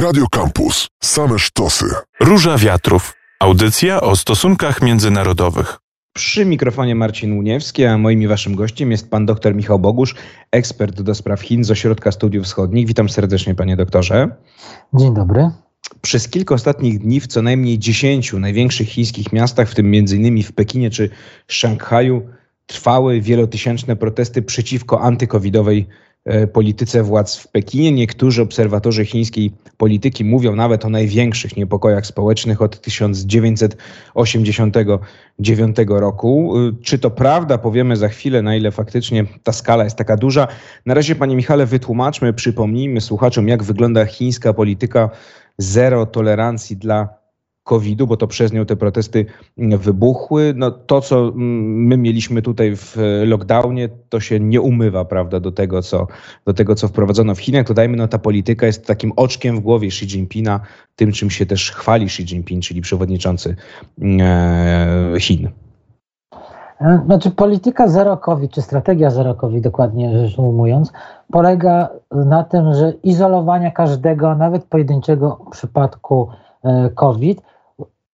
Radio Campus. Same sztosy. Róża Wiatrów. Audycja o stosunkach międzynarodowych. Przy mikrofonie Marcin Uniewski, a moim i waszym gościem jest pan dr Michał Bogusz, ekspert do spraw Chin z Ośrodka Studiów Wschodnich. Witam serdecznie, panie doktorze. Dzień dobry. Przez kilka ostatnich dni w co najmniej dziesięciu największych chińskich miastach, w tym m.in. w Pekinie czy Szanghaju, trwały wielotysięczne protesty przeciwko antykowidowej polityce władz w Pekinie. Niektórzy obserwatorzy chińskiej polityki mówią nawet o największych niepokojach społecznych od 1989 roku. E, czy to prawda? Powiemy za chwilę, na ile faktycznie ta skala jest taka duża. Na razie, panie Michale, wytłumaczmy, przypomnijmy słuchaczom, jak wygląda chińska polityka zero tolerancji dla COVID-u, bo to przez nią te protesty wybuchły. No, to, co mm, my mieliśmy tutaj w lockdownie, to się nie umywa, prawda, do tego, co, do tego, co wprowadzono w Chinach. To dajmy, no ta polityka jest takim oczkiem w głowie Xi Jinpinga, tym, czym się też chwali Xi Jinping, czyli przewodniczący e, Chin. E, znaczy polityka zero COVID, czy strategia zero COVID dokładnie rzecz ujmując, polega na tym, że izolowania każdego, nawet pojedynczego przypadku e, COVID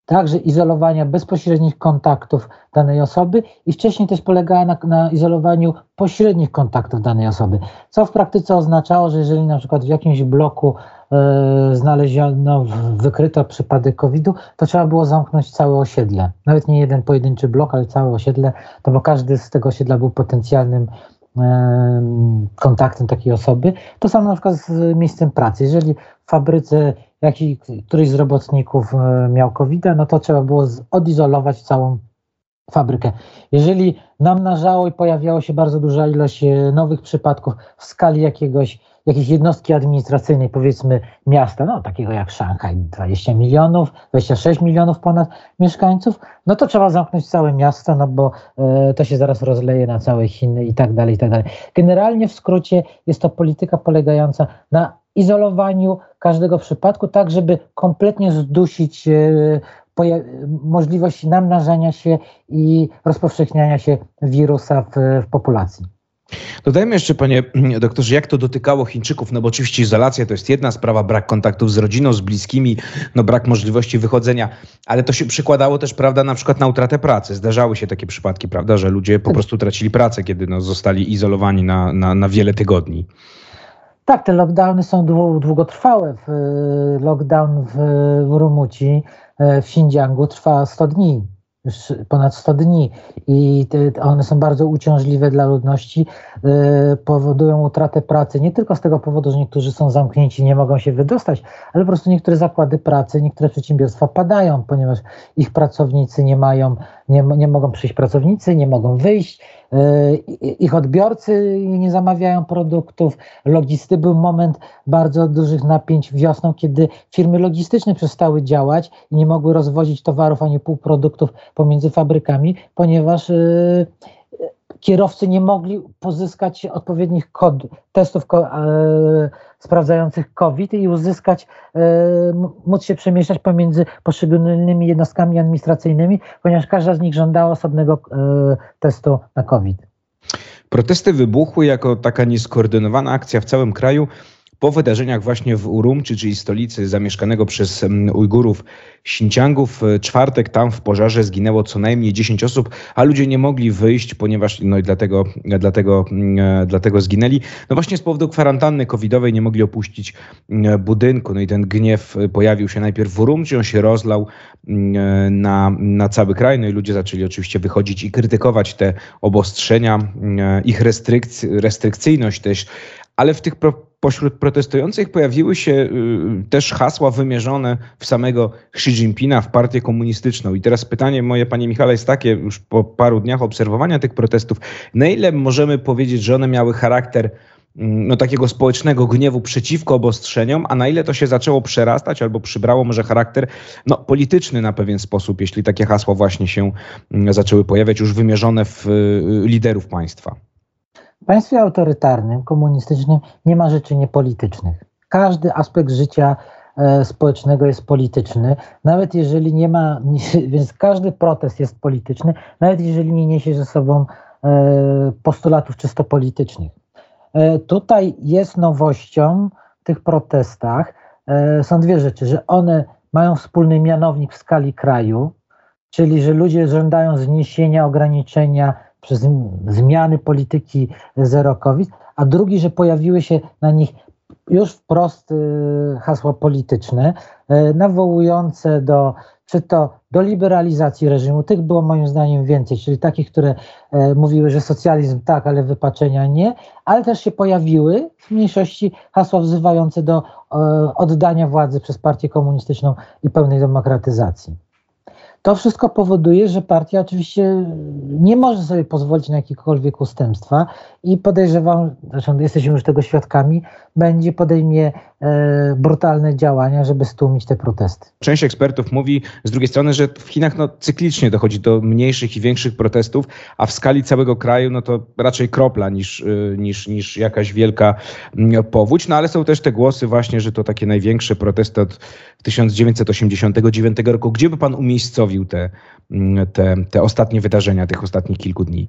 także izolowania bezpośrednich kontaktów danej osoby i wcześniej też polegała na, na, izolowaniu pośrednich kontaktów danej osoby, co w praktyce oznaczało, że jeżeli na przykład w jakimś bloku e, znaleziono, wykryto przypadek COVID-u, to trzeba było zamknąć całe osiedle. Nawet nie jeden pojedynczy blok, ale całe osiedle, to bo każdy z tego osiedla był potencjalnym kontaktem takiej osoby. To samo na przykład z miejscem pracy. Jeżeli w fabryce jakiś, któryś z robotników e, miał covid no to trzeba było odizolować całą fabrykę. Jeżeli namnażało i pojawiało się bardzo duża ilość e, nowych przypadków w skali jakiegoś, jakiejś jednostki administracyjnej, powiedzmy miasta, no takiego jak Szanghaj, 20 milionów, 26 milionów ponad mieszkańców, no to trzeba zamknąć całe miasto, no bo e, to się zaraz rozleje na całe Chiny i tak dalej, i tak dalej. Generalnie w skrócie jest to polityka polegająca na izolowaniu każdego przypadku, tak żeby kompletnie zdusić e, możliwość namnażania się i rozpowszechniania się wirusa w, w populacji. Dodajmy jeszcze, panie doktorze, jak to dotykało Chińczyków, no bo oczywiście izolacja to jest jedna sprawa, brak kontaktów z rodziną, z bliskimi, no brak możliwości wychodzenia, ale to się przykładało też, prawda, na przykład na utratę pracy. Zdarzały się takie przypadki, prawda, że ludzie po prostu tracili pracę, kiedy no, zostali izolowani na, na, na wiele tygodni. Tak, te lockdowny są długotrwałe. Lockdown w, w Rumuci, e, w Xinjiangu trwa 100 dni ponad 100 dni. I one są bardzo uciążliwe dla ludności, yy, powodują utratę pracy nie tylko z tego powodu, że niektórzy są zamknięci, nie mogą się wydostać, ale po prostu niektóre zakłady pracy, niektóre przedsiębiorstwa padają, ponieważ ich pracownicy nie mają, nie, nie mogą przyjść pracownicy, nie mogą wyjść, ich odbiorcy nie zamawiają produktów, logisty był moment bardzo dużych napięć wiosną, kiedy firmy logistyczne przestały działać i nie mogły rozwozić towarów ani półproduktów pomiędzy fabrykami, ponieważ y, kierowcy nie mogli pozyskać odpowiednich kod, testów e, sprawdzających COVID i uzyskać, e, móc się przemieszczać pomiędzy poszczególnymi jednostkami administracyjnymi, ponieważ każda z nich żądała osobnego e, testu na COVID. Protesty wybuchły jako taka nieskoordynowana akcja w całym kraju po wydarzeniach właśnie w Urumqi, czyli stolicy zamieszkanego przez mm, Ujgurów Xinjiangu. W czwartek tam w pożarze zginęło co najmniej 10 osób, a ludzie nie mogli wyjść, ponieważ no i dlatego, dlatego, mm, dlatego zginęli. No właśnie z powodu kwarantanny covidowej nie mogli opuścić mm, budynku. No i ten gniew pojawił się najpierw w Urumqi, on się rozlał na, na cały kraj. No i ludzie zaczęli oczywiście wychodzić i krytykować te obostrzenia, ich restrykc- restrykcyjność też, ale w tych Pośród protestujących pojawiły się y, też hasła wymierzone w samego Xi Jinpinga, w partię komunistyczną. I teraz pytanie moje, panie Michale, jest takie, już po paru dniach obserwowania tych protestów, na ile możemy powiedzieć, że one miały charakter mm, no, takiego społecznego gniewu przeciwko obostrzeniom, a na ile to się zaczęło przerastać albo przybrało może charakter no, polityczny na pewien sposób, jeśli takie hasła właśnie się mm, zaczęły pojawiać, już wymierzone w y, liderów państwa. W państwie autorytarnym, komunistycznym nie ma rzeczy niepolitycznych. Każdy aspekt życia e, społecznego jest polityczny, nawet jeżeli nie ma, więc każdy protest jest polityczny, nawet jeżeli nie niesie ze sobą e, postulatów czysto politycznych. E, tutaj jest nowością w tych protestach są dwie rzeczy, że one mają wspólny mianownik w skali kraju, czyli że ludzie żądają zniesienia ograniczenia przez zmiany polityki zero COVID, a drugi, że pojawiły się na nich już wprost y, hasła polityczne, y, nawołujące do czy to do liberalizacji reżimu, tych było moim zdaniem więcej, czyli takich, które e, mówiły, że socjalizm tak, ale wypaczenia nie, ale też się pojawiły w mniejszości hasła wzywające do e, oddania władzy przez partię komunistyczną i pełnej demokratyzacji. To wszystko powoduje, że partia oczywiście nie może sobie pozwolić na jakiekolwiek ustępstwa i podejrzewam, zresztą jesteśmy już tego świadkami, będzie podejmie brutalne działania, żeby stłumić te protesty. Część ekspertów mówi z drugiej strony, że w Chinach no, cyklicznie dochodzi do mniejszych i większych protestów, a w skali całego kraju no to raczej kropla niż, e, niż, niż jakaś wielka mm, powódź. No ale są też te głosy właśnie, że to takie największe protesty od 1989 roku. Gdzie by pan umiejscowił te, mm, te, te ostatnie wydarzenia tych ostatnich kilku dni?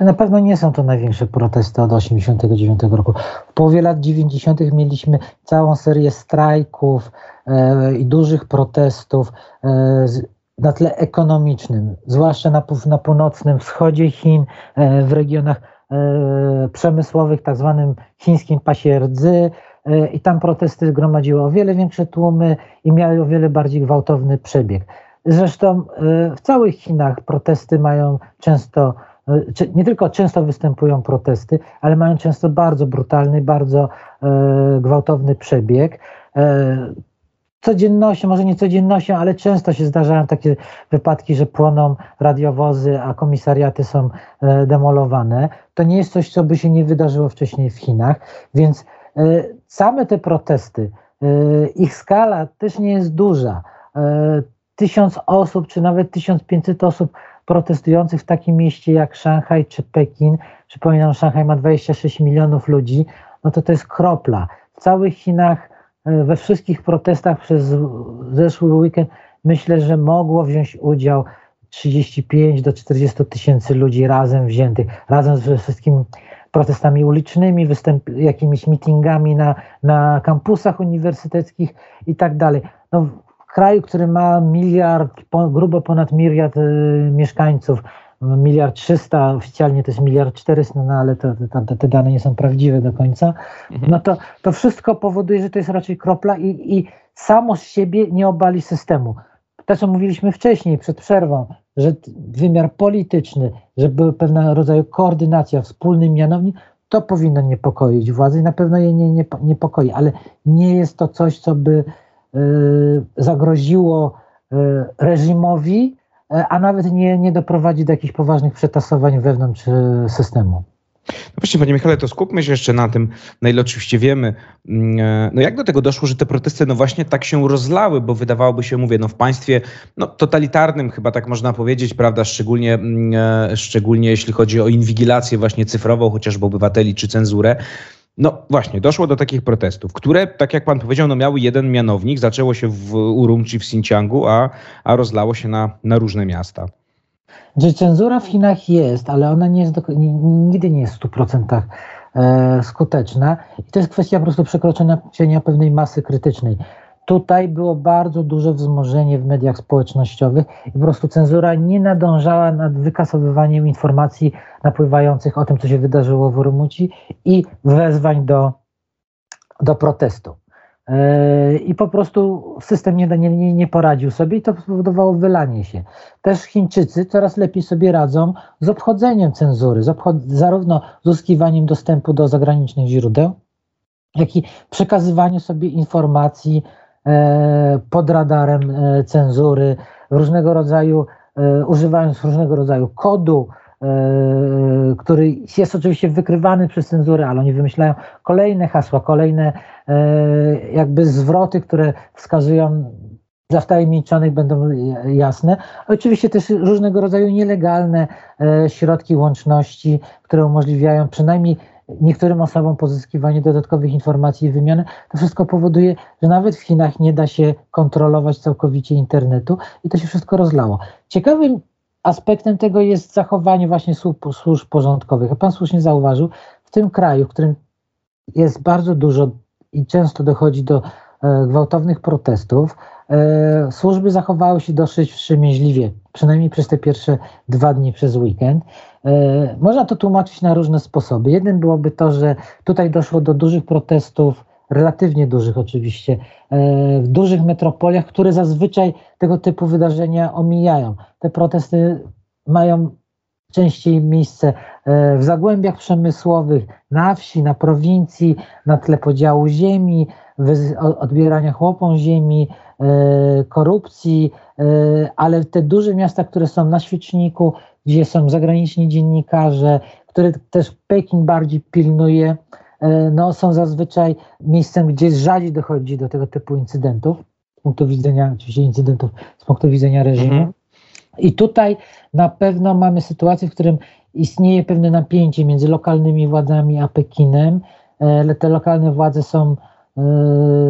Na pewno nie są to największe protesty od 1989 roku. W połowie lat 90. mieliśmy całą serię strajków e, i dużych protestów e, na tle ekonomicznym, zwłaszcza na, na północnym wschodzie Chin, e, w regionach e, przemysłowych, tak zwanym chińskim pasie rdzy, e, i tam protesty zgromadziły o wiele większe tłumy i miały o wiele bardziej gwałtowny przebieg. Zresztą e, w całych Chinach protesty mają często nie tylko często występują protesty, ale mają często bardzo brutalny, bardzo e, gwałtowny przebieg. E, codziennością, może nie codziennością, ale często się zdarzają takie wypadki, że płoną radiowozy, a komisariaty są e, demolowane. To nie jest coś, co by się nie wydarzyło wcześniej w Chinach, więc same te protesty, ich skala też nie jest duża. Tysiąc osób, czy nawet 1500 osób protestujących w takim mieście jak Szanghaj czy Pekin, przypominam, Szanghaj ma 26 milionów ludzi, no to to jest kropla. W całych Chinach, e, we wszystkich protestach przez zeszły weekend myślę, że mogło wziąć udział 35 do 40 tysięcy ludzi razem wziętych, razem ze wszystkimi protestami ulicznymi, występ, jakimiś meetingami na, na kampusach uniwersyteckich i tak dalej. No, kraju, który ma miliard, grubo ponad miliard y, mieszkańców, miliard trzysta, oficjalnie to jest miliard czterysta, no ale to, to, te dane nie są prawdziwe do końca, mhm. no to, to wszystko powoduje, że to jest raczej kropla i, i samo z siebie nie obali systemu. To, co mówiliśmy wcześniej, przed przerwą, że wymiar polityczny, że była pewna rodzaju koordynacja, wspólny mianownik, to powinno niepokoić władzy i na pewno je nie, nie, niepokoi, ale nie jest to coś, co by zagroziło y, reżimowi, y, a nawet nie, nie doprowadzi do jakichś poważnych przetasowań wewnątrz systemu. No właśnie, panie Michale, to skupmy się jeszcze na tym, na ile oczywiście wiemy, mm, no jak do tego doszło, że te protesty no właśnie tak się rozlały, bo wydawałoby się, mówię, no w państwie no, totalitarnym chyba tak można powiedzieć, prawda, szczególnie, mm, szczególnie jeśli chodzi o inwigilację właśnie cyfrową, chociażby obywateli czy cenzurę, no właśnie, doszło do takich protestów, które, tak jak pan powiedział, no miały jeden mianownik. Zaczęło się w Urumqi w Xinjiangu, a, a rozlało się na, na różne miasta. Że cenzura w Chinach jest, ale ona nie jest do, nigdy nie jest w 100% e, skuteczna. I to jest kwestia po prostu przekroczenia pewnej masy krytycznej. Tutaj było bardzo duże wzmożenie w mediach społecznościowych i po prostu cenzura nie nadążała nad wykasowywaniem informacji napływających o tym, co się wydarzyło w Urumuci i wezwań do, do protestu. Yy, I po prostu system nie, nie, nie poradził sobie i to spowodowało wylanie się. Też Chińczycy coraz lepiej sobie radzą z obchodzeniem cenzury, z obchod zarówno z uzyskiwaniem dostępu do zagranicznych źródeł, jak i przekazywaniem sobie informacji pod radarem e, cenzury, różnego rodzaju, e, używając różnego rodzaju kodu, który jest oczywiście wykrywany przez cenzurę, ale oni wymyślają kolejne hasła, kolejne jakby zwroty, które wskazują dla wtajemniczonych będą jasne. Oczywiście też różnego rodzaju nielegalne środki łączności, które umożliwiają przynajmniej niektórym osobom pozyskiwanie dodatkowych informacji i wymiany, to wszystko powoduje, że nawet w Chinach nie da się kontrolować całkowicie internetu i to się wszystko rozlało. Ciekawym aspektem tego jest zachowanie właśnie służb, porządkowych. Pan słusznie zauważył, w tym kraju, w którym jest bardzo dużo i często dochodzi do gwałtownych protestów, służby zachowały się dosyć wstrzemięźliwie, przynajmniej przez te pierwsze dwa dni przez weekend. Można to tłumaczyć na różne sposoby. Jednym byłoby to, że tutaj doszło do dużych protestów, relatywnie dużych oczywiście, w dużych metropoliach, które zazwyczaj tego typu wydarzenia omijają. Te protesty mają częściej miejsce e, w zagłębiach przemysłowych, na wsi, na prowincji, na tle podziału ziemi, odbierania chłopom ziemi, e, korupcji, e, ale te duże miasta, które są na świeczniku, gdzie są zagraniczni dziennikarze, które też Pekin bardziej pilnuje, no, są zazwyczaj miejscem, gdzie rzadziej dochodzi do tego typu incydentów, z punktu widzenia, oczywiście incydentów z punktu widzenia reżimu. Mhm. I tutaj na pewno mamy sytuację, w którym istnieje pewne napięcie między lokalnymi władzami a Pekinem. E, te lokalne władze są e,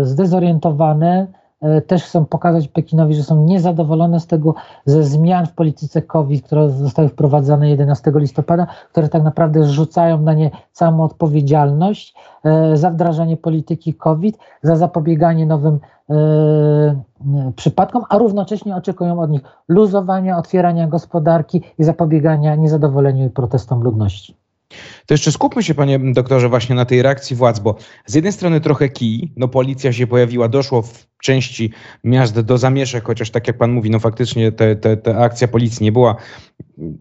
zdezorientowane, e, też chcą pokazać Pekinowi, że są niezadowolone z tego, ze zmian w polityce COVID, które zostały wprowadzone 11 listopada, które tak naprawdę zrzucają na nie całą odpowiedzialność za wdrażanie polityki COVID, za zapobieganie nowym przypadkom, a równocześnie oczekują od nich luzowania, otwierania gospodarki i zapobiegania niezadowoleniu i protestom ludności. To jeszcze skupmy się, panie doktorze, właśnie na tej reakcji władz, bo z jednej strony trochę kij, no policja się pojawiła, doszło w części miast do zamieszek, chociaż tak jak pan mówi, no faktycznie te, te, te akcja policji nie była,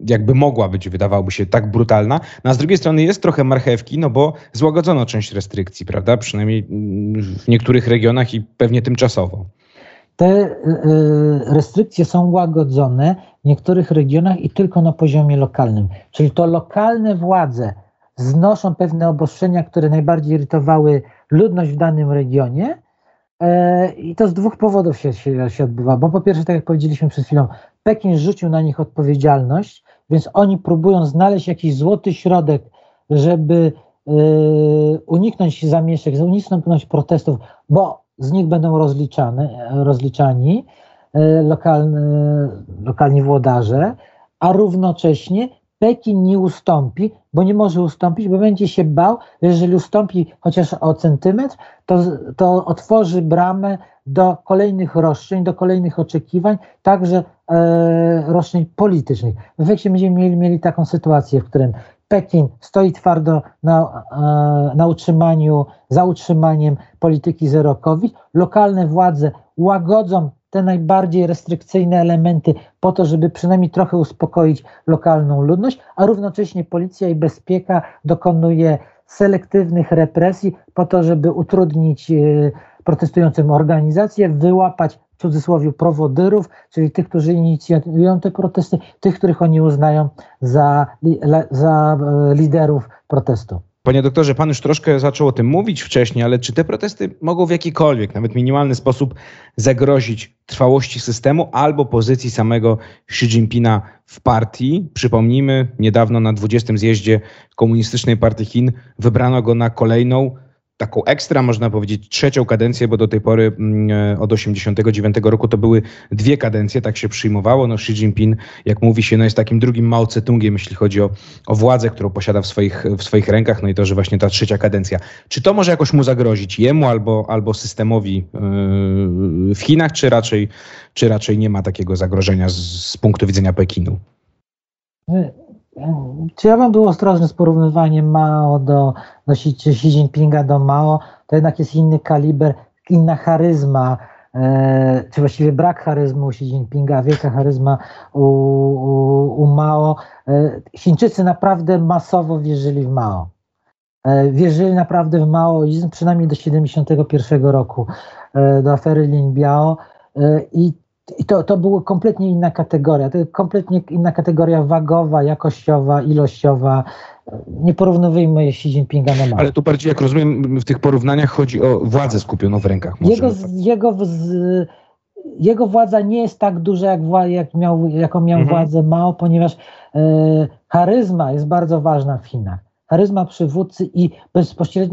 jakby mogła być, wydawałoby się, tak brutalna. No a z drugiej strony jest trochę marchewki, no bo złagodzono część restrykcji, prawda? Przynajmniej w niektórych regionach i pewnie tymczasowo. Te y, y, restrykcje są łagodzone w niektórych regionach i tylko na poziomie lokalnym. Czyli to lokalne władze znoszą pewne obostrzenia, które najbardziej irytowały ludność w danym regionie. E, I to z dwóch powodów się, się, się odbywa. Bo po pierwsze, tak jak powiedzieliśmy przed chwilą, Pekin rzucił na nich odpowiedzialność, więc oni próbują znaleźć jakiś złoty środek, żeby e, uniknąć zamieszek, uniknąć protestów, bo z nich będą rozliczane, rozliczani e, lokalni, lokalni włodarze, a równocześnie Pekin nie ustąpi, bo nie może ustąpić, bo będzie się bał, że jeżeli ustąpi chociaż o centymetr, to, to otworzy bramę do kolejnych roszczeń, do kolejnych oczekiwań, także e, roszczeń politycznych. W efekcie będziemy mieli, mieli taką sytuację, w którym Pekin stoi twardo na, e, na utrzymaniu, za utrzymaniem polityki zero COVID. Lokalne władze łagodzą te najbardziej restrykcyjne elementy po to, żeby przynajmniej trochę uspokoić lokalną ludność, a równocześnie policja i bezpieka dokonuje selektywnych represji po to, żeby utrudnić e, protestującym organizację, wyłapać w cudzysłowie prowodyrów, czyli tych, którzy inicjują te protesty, tych, których oni uznają za, za e, liderów protestu. Panie doktorze, pan już troszkę zaczął o tym mówić wcześniej, ale czy te protesty mogą w jakikolwiek, nawet minimalny sposób zagrozić trwałości systemu albo pozycji samego Xi Jinpinga w partii? Przypomnijmy, niedawno na 20. zjeździe Komunistycznej Partii Chin wybrano go na kolejną taką ekstra, można powiedzieć, trzecią kadencję, bo do tej pory mm, e, od 89 roku to były dwie kadencje, tak się przyjmowało. No Xi Jinping, jak mówi się, no jest takim drugim Mao Tse-tungiem, jeśli chodzi o, o władzę, którą posiada w swoich, w swoich rękach, no i to, że właśnie ta trzecia kadencja. Czy to może jakoś mu zagrozić, jemu albo, albo systemowi yy, w Chinach, czy raczej, czy raczej nie ma takiego zagrożenia z, z punktu widzenia Pekinu? Czy ja bym był ostrożny z porównywaniem Mao do, do Xi, Xi Jinpinga do Mao, to jednak jest inny kaliber, inna charyzma, e, czy właściwie brak charyzmu u Xi Jinpinga, wielka charyzma u, u, u Mao. E, Chińczycy naprawdę masowo wierzyli w Mao. E, wierzyli naprawdę w maoizm, przynajmniej do 1971 roku, e, do afery Lin Biao e, i i to, to była kompletnie inna kategoria, to kompletnie inna kategoria wagowa, jakościowa, ilościowa. Nie porównujmy Xi Jinpinga na Mao. Ale tu bardziej, jak rozumiem, w tych porównaniach chodzi o władzę skupioną w rękach. Jego, jego, jego władza nie jest tak duża, jak, jak miał, jaką miał mhm. władzę Mao, ponieważ e, charyzma jest bardzo ważna w Chinach. Charyzma przywódcy i,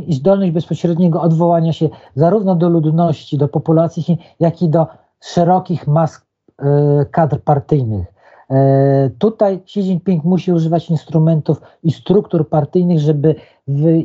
i zdolność bezpośredniego odwołania się zarówno do ludności, do populacji Chin, jak i do szerokich mas e, kadr partyjnych. E, tutaj Xi Jinping musi używać instrumentów i struktur partyjnych, żeby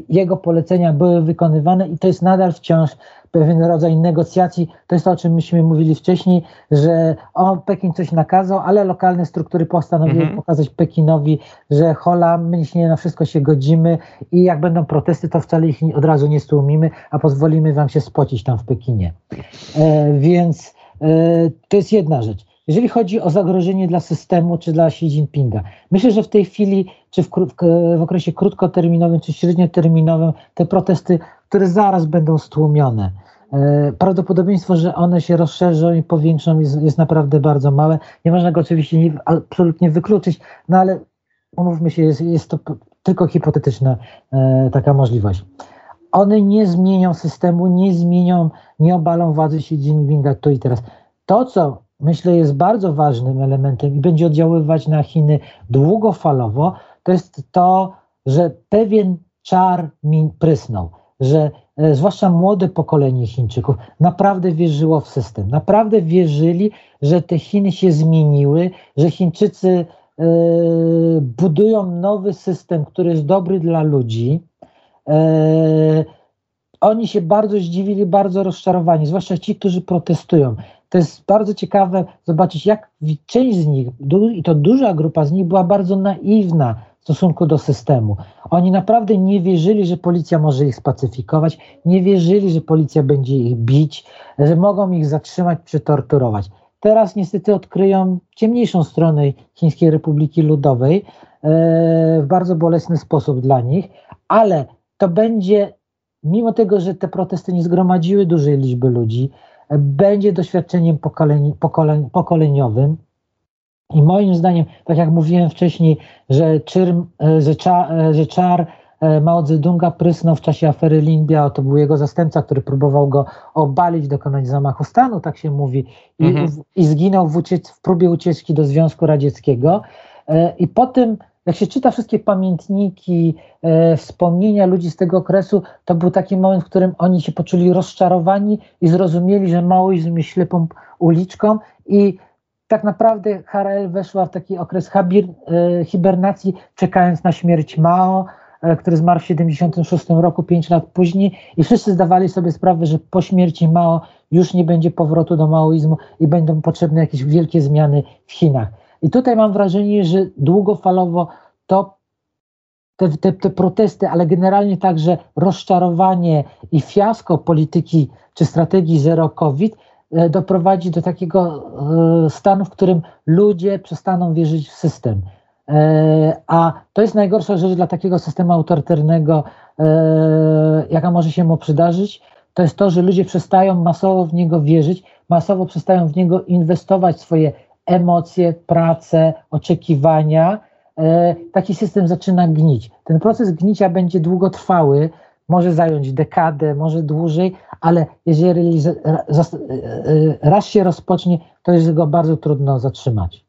jego polecenia były wykonywane i to jest nadal wciąż pewien rodzaj negocjacji. To jest to, o czym myśmy mówili wcześniej, że on, Pekin coś nakazał, ale lokalne struktury postanowiły mhm. pokazać Pekinowi, że hola, my nie na wszystko się godzimy i jak będą protesty, to wcale ich od razu nie stłumimy, a pozwolimy wam się spocić tam w Pekinie. E, więc to jest jedna rzecz. Jeżeli chodzi o zagrożenie dla systemu czy dla Xi Jinpinga, myślę, że w tej chwili, czy w, w, w okresie krótkoterminowym, czy średnioterminowym, te protesty, które zaraz będą stłumione, e, prawdopodobieństwo, że one się rozszerzą i powiększą jest, jest naprawdę bardzo małe. Nie można go oczywiście nie, absolutnie wykluczyć, no ale umówmy się, jest, jest to tylko hipotetyczna e, taka możliwość. One nie zmienią systemu, nie zmienią, nie obalą władzy Xi Jinpinga tu i teraz. To, co myślę jest bardzo ważnym elementem i będzie oddziaływać na Chiny długofalowo, to jest to, że pewien czar mi prysnął, że e, zwłaszcza młode pokolenie Chińczyków naprawdę wierzyło w system, naprawdę wierzyli, że te Chiny się zmieniły, że Chińczycy e, budują nowy system, który jest dobry dla ludzi. E, oni się bardzo zdziwili, bardzo rozczarowani, zwłaszcza ci, którzy protestują. To jest bardzo ciekawe zobaczyć, jak część z nich, i to duża grupa z nich, była bardzo naiwna w stosunku do systemu. Oni naprawdę nie wierzyli, że policja może ich spacyfikować, nie wierzyli, że policja będzie ich bić, że mogą ich zatrzymać czy torturować. Teraz niestety odkryją ciemniejszą stronę Chińskiej Republiki Ludowej e, w bardzo bolesny sposób dla nich, ale to będzie, mimo tego, że te protesty nie zgromadziły dużej liczby ludzi, będzie doświadczeniem pokoleni, pokoleniowym. I moim zdaniem, tak jak mówiłem wcześniej, że, czyrm, że, cza, że czar e, Mao Zedonga prysnął w czasie afery Limbia, to był jego zastępca, który próbował go obalić, dokonać zamachu stanu, tak się mówi, i, mhm. i zginął w, uciec, w próbie ucieczki do Związku Radzieckiego. E, I po tym jak się czyta wszystkie pamiętniki, e, wspomnienia ludzi z tego okresu, to był taki moment, w którym oni się poczuli rozczarowani i zrozumieli, że maoizm jest ślepą uliczką i tak naprawdę HRL weszła w taki okres habir, e, hibernacji, czekając na śmierć Mao, e, który zmarł w 1976 roku, 5 lat później i wszyscy zdawali sobie sprawę, że po śmierci Mao już nie będzie powrotu do maoizmu i będą potrzebne jakieś wielkie zmiany w Chinach. I tutaj mam wrażenie, że długofalowo to te, te, te, protesty, ale generalnie także rozczarowanie i fiasko polityki czy strategii zero COVID e, doprowadzi do takiego e, stanu, w którym ludzie przestaną wierzyć w system. E, a to jest najgorsza rzecz dla takiego systemu autorytarnego, jaka może się mu przydarzyć. To jest to, że ludzie przestają masowo w niego wierzyć, masowo przestają w niego inwestować swoje emocje, pracę, oczekiwania, e, taki system zaczyna gnić. Ten proces gnicia będzie długotrwały, może zająć dekadę, może dłużej, ale jeżeli e, e, raz się rozpocznie, to jest go bardzo trudno zatrzymać.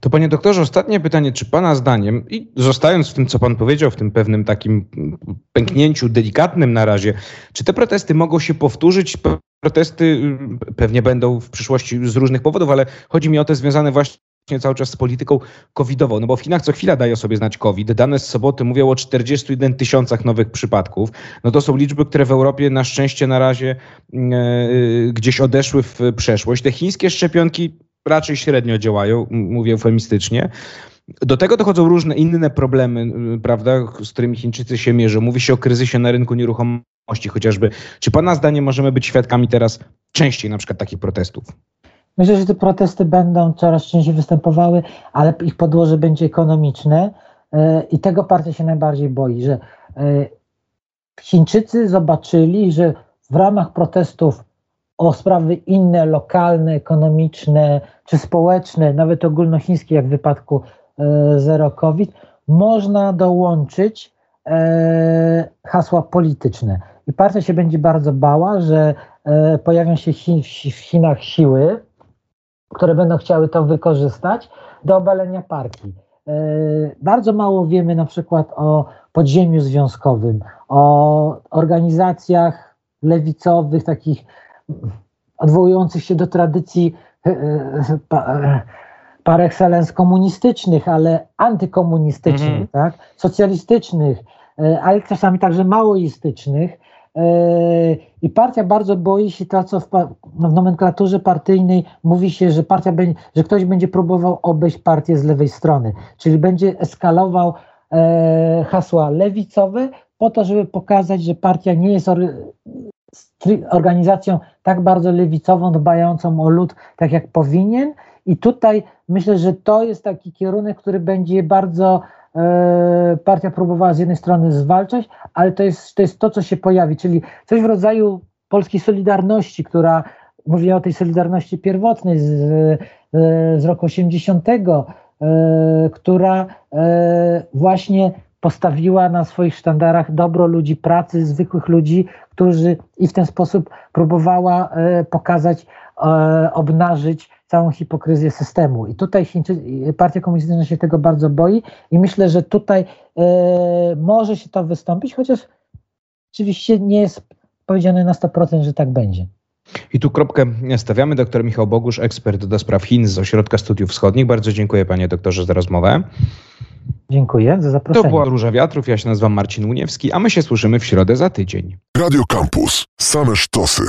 To panie doktorze, ostatnie pytanie, czy pana zdaniem, i zostając w tym, co pan powiedział, w tym pewnym takim pęknięciu delikatnym na razie, czy te protesty mogą się powtórzyć? Protesty y, pewnie będą w przyszłości z różnych powodów, ale chodzi mi o te związane właśnie cały czas z polityką covidową, no bo w Chinach co chwila daje sobie znać COVID. Dane z soboty mówią o 41 tysiącach nowych przypadków. No to są liczby, które w Europie na szczęście na razie e, gdzieś odeszły w przeszłość. Te chińskie szczepionki raczej średnio działają, mówię eufemistycznie. Do tego dochodzą różne inne problemy, prawda, z którymi Chińczycy się mierzą. Mówi się o kryzysie na rynku nieruchomości chociażby. Czy Pana zdaniem możemy być świadkami teraz częściej na przykład takich protestów? Myślę, że te protesty będą coraz częściej występowały, ale ich podłoże będzie ekonomiczne y, i tego partia się najbardziej boi, że y, Chińczycy zobaczyli, że w ramach protestów o sprawy inne, lokalne, ekonomiczne czy społeczne, nawet ogólnochińskie, jak w wypadku e, Zero COVID, można dołączyć e, hasła polityczne. I partia się będzie bardzo bała, że e, pojawią się w Chinach siły, które będą chciały to wykorzystać do obalenia partii. Bardzo mało wiemy na przykład o podziemiu związkowym, o organizacjach lewicowych, takich odwołujących się do tradycji e, e, e, par excellence komunistycznych, ale antykomunistycznych, mhm. tak? socjalistycznych, ale czasami także maoistycznych, I partia bardzo boi się to, co w, no, w nomenklaturze partyjnej mówi się, że partia będzie, że ktoś będzie próbował obejść partię z lewej strony, czyli będzie eskalował hasła lewicowe po to, żeby pokazać, że partia nie jest organizacją tak bardzo lewicową, dbającą o lud, tak jak powinien. I tutaj myślę, że to jest taki kierunek, który będzie bardzo e, partia próbowała z jednej strony zwalczać, ale to jest, to jest to, co się pojawi, czyli coś w rodzaju polskiej solidarności, która mówię o tej solidarności pierwotnej z, e, z roku 80, e, która e, właśnie postawiła na swoich sztandarach dobro ludzi pracy, zwykłych ludzi, którzy i w ten sposób próbowała e, pokazać, e, obnażyć całą hipokryzję systemu. I tutaj Partia Komunistyczna się tego bardzo boi i myślę, że tutaj e, może się to wystąpić, chociaż oczywiście nie jest powiedziane na 100%, że tak będzie. I tu kropkę stawiamy. Doktor Michał Bogusz, ekspert do spraw Chin z Ośrodka Studiów Wschodnich. Bardzo dziękuję panie doktorze za rozmowę. Dziękuję za zaproszenie. To była Róża Wiatrów, ja się nazywam Marcin Uniewski, a my się słyszymy w środę za tydzień. Radio Campus. Same sztosy.